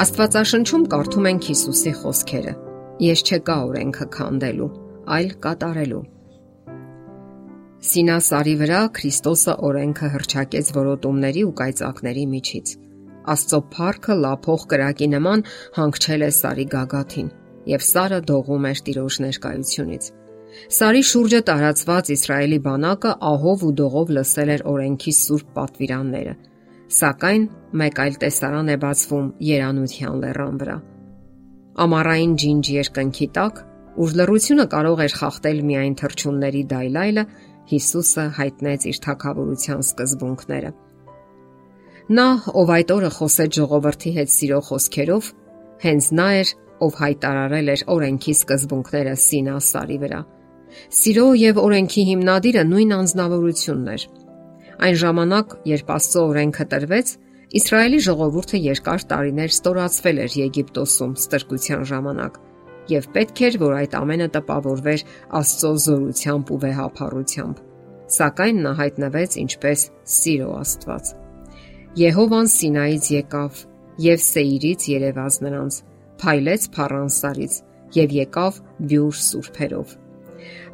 Աստվածաշնչում կարդում ենք Հիսուսի խոսքերը. Ես չեկա օրենքը քանդելու, այլ կատարելու։ Սինասարի վրա Քրիստոսը օրենքը հրճակեց որոտումների ու կայծակների միջից։ Աստծո փառքը լափող կրակի նման հանգչել է Սարի գագաթին, եւ Սարը դողում էր Տիրոջ ներկայությունից։ Սարի շուրջը տարածված Իսրայելի բանակը ահով ու դողով լսել էր օրենքի սուրբ պատվիրանները Սակայն մեկ այլ տեսարան է բացվում Երանության լեռան վրա։ Ամառային ջինջ երկնքի տակ, ուր լռությունը կարող էր խախտել միայն թրջունների դայլայլը, Հիսուսը հայտնեց իր թակավորության սկզբունքները։ Նա, ով այդ օրը խոսեց ժողովրդի հետ սիրո խոսքերով, հենց նա էր, ով հայտարարել էր օրենքի սկզբունքները Սինա սարի վրա։ Սիրո եւ օրենքի հիմնադիրը նույն անznավորությունն էր։ Այն ժամանակ, երբ Աստծո օրենքը տրվեց, Իսրայելի ժողովուրդը երկար տարիներ ստորացվել էր Եգիպտոսում ստրկության ժամանակ, եւ պետք էր, որ այդ ամենը տպավորվեր Աստծո զորությամբ ու վեհապարությամբ։ Սակայն նա հայտնվեց ինչպես Սիրո Աստված։ Եհովան Սինայից եկավ եւ Սեիրից երևաց նրանց, փայլեց Փառանսարից եւ եկավ Բյուր սուրբերով։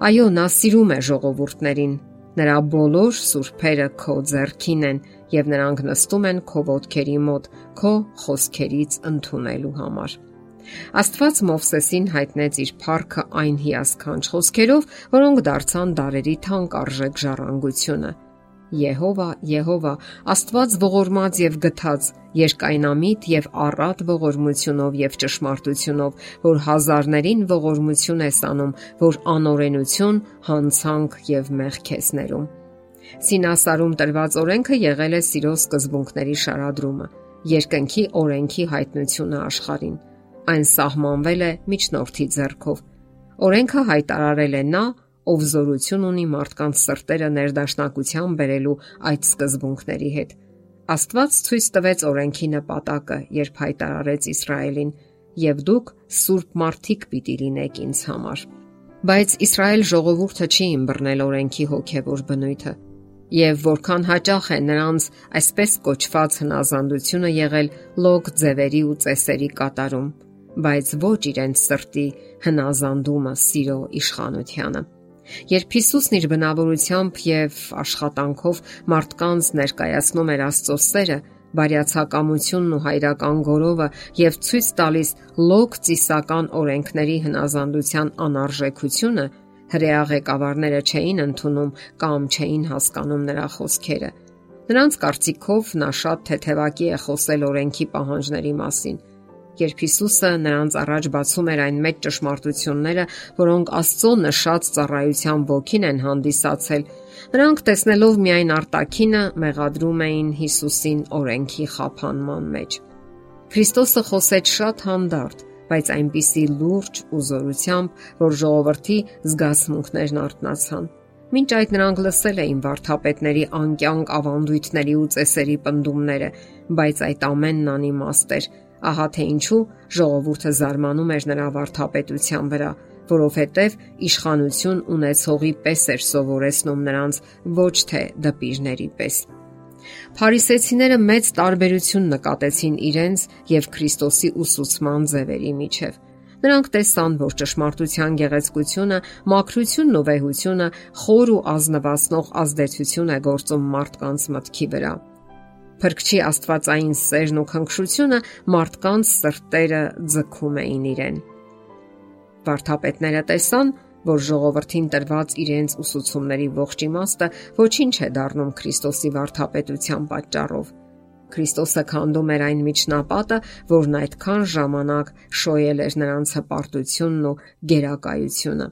Այո, նա սիրում է ժողովուրդներին, Նրա բոլոր սուրբերը քո ձեռքին են եւ նրանք նստում են քո ոտքերի մոտ քո խոսքերից ընդունելու համար։ Աստված Մովսեսին հայտնեց իր փառքը այն հիասքանչ խոսքերով, որոնք դարձան դարերի թանկ արժեք ժառանգությունը Եհովա, Եհովա, Աստված ողորմած եւ գթած, երկայնամիտ եւ առատ ողորմությունով եւ ճշմարտությունով, որ հազարներին ողորմություն է սանում, որ անօրենություն, հանցանք եւ մեղք է սներում։ Սինասարում տրված օրենքը եղել է սիրո սկզբունքների շարադրումը, երկնքի օրենքի հայտնությունը աշխարհին։ Այն սահմանվել է միջնորդի ձեռքով։ Օրենքը հայտարարել է նա, ով զորություն ունի մարդկանց սրտերը ներդաշնակության բերելու այդ սկզբունքների հետ։ Աստված ցույց տվեց օրենքի նպատակը, երբ հայտարարեց Իսրայելին. «Եվ դուք սուրբ մարդիկ պիտի լինեք ինձ համար»։ Բայց Իսրայել ժողովուրդը չի ըմբռնել օրենքի հոգևոր բնույթը, եւ որքան հաճախ է նրանց այսպես կոչված հնազանդությունը եղել լոգ ձևերի ու ծեսերի կատարում, բայց ոչ իրենց սրտի հնազանդումը սիրո իշխանությանը։ Երբ Հիսուսն իր բնավորությամբ եւ աշխատանքով մարդկանց ներկայացնում էր Աստծո սերը, բարյացակամությունն ու հայրական գորովը եւ ցույց տալիս լոկ ծիսական օրենքների հնազանդության անարժեքությունը, հրեա ղեկավարները չէին ընդունում կամ չէին հասկանում նրա խոսքերը։ Նրանց կարծիքով նա շատ թեթևակի է խոսել օրենքի պահանջների մասին երբ Հիսուսը նրանց առաջ բացում էր այն մեծ ճշմարտությունները, որոնք Աստծո նշած ծառայության ոգին են հանդիսացել, նրանք տեսնելով միայն արտակինը մեղադրում էին Հիսուսին օրենքի խափանման մեջ։ Քրիստոսը խոսեց շատ հանդարտ, բայց այնպիսի լուրջ ու զորությամբ, որ ժողովրդի զգացմունքներն արթնացան։ Մինչ այդ նրանք լսել էին վարթապետների անկյանք ավանդույթների ու ծեսերի պնդումները, բայց այդ ամենն անիմաստ էր Ահա թե ինչու ժողովուրդը զարմանում էր նրա վարթապետության վրա, որովհետև իշխանություն ունեցողի պես էր սովորեցնում նրանց ոչ թե դպիրների պես։ Փարիսեցիները մեծ տարբերություն նկատեցին իրենց եւ Քրիստոսի ուսուցման ձևերի միջև։ Նրանք տեսան, որ ճշմարտության գեղեցկությունը, մաքրությունն ու վեհությունը խոր ու ազնվացնող ազդեցություն է գործում մարդկանց մտքի վրա Փրկչի աստվածային սերն ու քնքշությունը մարդկանց սրտերը ձգում էին իրեն։ Վարդապետները տեսան, որ ժողովրդին տրված իրենց ուսուցումների ողջ իմաստը ոչինչ է դառնում Քրիստոսի վարդապետության պատճառով։ Քրիստոսը քանդում էր այն միջնապատը, որն այդքան ժամանակ շոյել էր նրանց հպարտությունն ու գերակայությունը։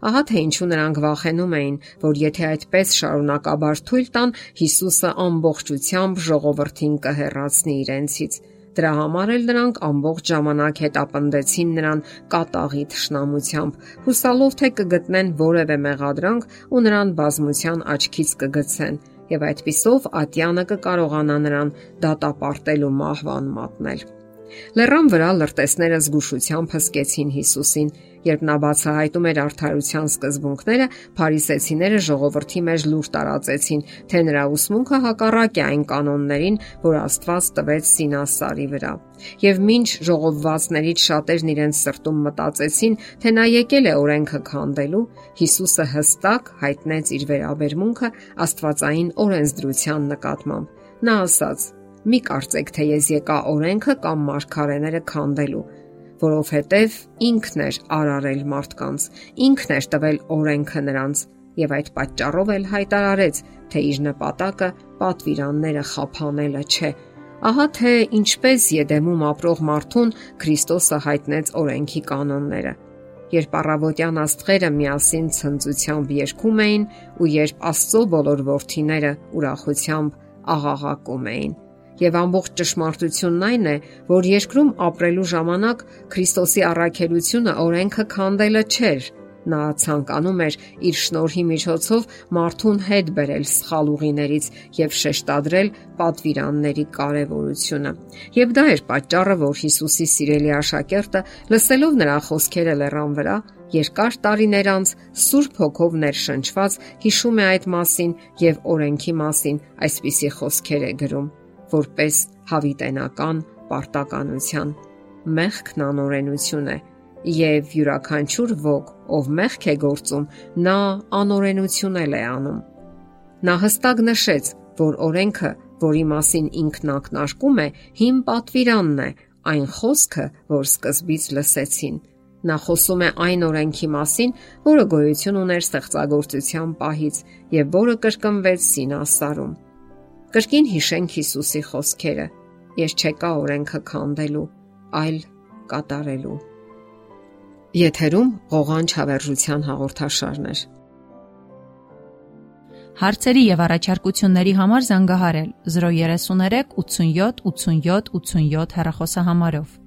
Ահա թե ինչու նրանք վախենում էին, որ եթե այդպես շարունակաբար թույլ տան, Հիսուսը ամբողջությամբ ժողովրդին կհեռացնի իրենցից։ Դրա համար էլ նրանք ամբողջ ժամանակ հետապնդեցին նրան կատաղի ճշնամությամբ, հուսալով թե կգտնեն որևէ մեղադրանք ու նրան բազմության աչքից կգցեն եւ այդпիսով ատյանը կկարողանա նրան դատապարտել ու մահվան մատնել։ Լեռան վրա լրտեսները զգուշությամբ հսկեցին Հիսուսին, երբ նա բացահայտում էր արդարության սկզբունքները, փարիսեցիները ժողովրդի մեջ լուր տարածեցին, թե նրա ուսմունքը հակառակ է այն կանոններին, որ Աստված տվեց Սինասարի վրա։ Եվ ինչ ժողովվածներից շատերն իրենց սրտում մտածեցին, թե նա եկել է օրենքը քանդելու, Հիսուսը հստակ հայտնեց իր վերաբերմունքը Աստվածային օրենսդրության նկատմամբ։ Նա ասաց. Մի կարծեք, թե ես եկա օրենքը կամ մարգարեները քանդելու, որովհետև ինքն էր արարել մարդկանց, ինքն էր տվել օրենքը նրանց եւ այդ պատճառով էլ հայտարարեց, թե իր նպատակը պատվիրանները խափանելը չէ։ Ահա թե ինչպես Եդեմում ապրող մարդուն Քրիստոսը հայտնեց օրենքի կանոնները։ Երբ առավոտյան աստղերը միասին ցնծությամբ երգում էին ու երբ Աստծո բոլոր ворթիները ուրախությամբ աղաղակում էին, Եվ ամբողջ ճշմարտությունն այն է, որ երկրում ապրելու ժամանակ Քրիստոսի առաքելությունը օրենքը քանդելը չէր։ Նա ցանկանում էր իր շնորհի միջոցով մարդուն հետ բերել սխալ ուղիներից եւ շեշտադրել պատվիրանների կարեւորությունը։ Եվ դա էր պատճառը, որ Հիսուսի սիրելի աշակերտը, լսելով նրա խոսքերը լեռան վրա, երկար տարիներ անց Սուրբ Հոգով ներշնչված հիշում է այդ մասին եւ օրենքի մասին այսպիսի խոսքեր է գրում որպես հավիտենական պարտականության։ Մեղքն անօրենություն է, եւ յուրաքանչյուր ոգ, ով մեղք է գործում, նա անօրենությունել է անում։ Նա հստակ նշեց, որ օրենքը, որի մասին ինքն ակնարկում է, հիմ պատվիրանն է, այն խոսքը, որ սկզբից լսեցին։ Նա խոսում է այն օրենքի մասին, որը գոյություն ուներ ստեղծագործության պահից եւ որը կրկնվեց Սինասարում։ Կրկին հիշենք Հիսուսի խոսքերը. Ես չեկա օրենքը քանդելու, այլ կատարելու։ Եթերում ղողանջ հավերժության հաղորդաշարն է։ Հարցերի եւ առաջարկությունների համար զանգահարել 033 87 87 87 հեռախոսահամարով։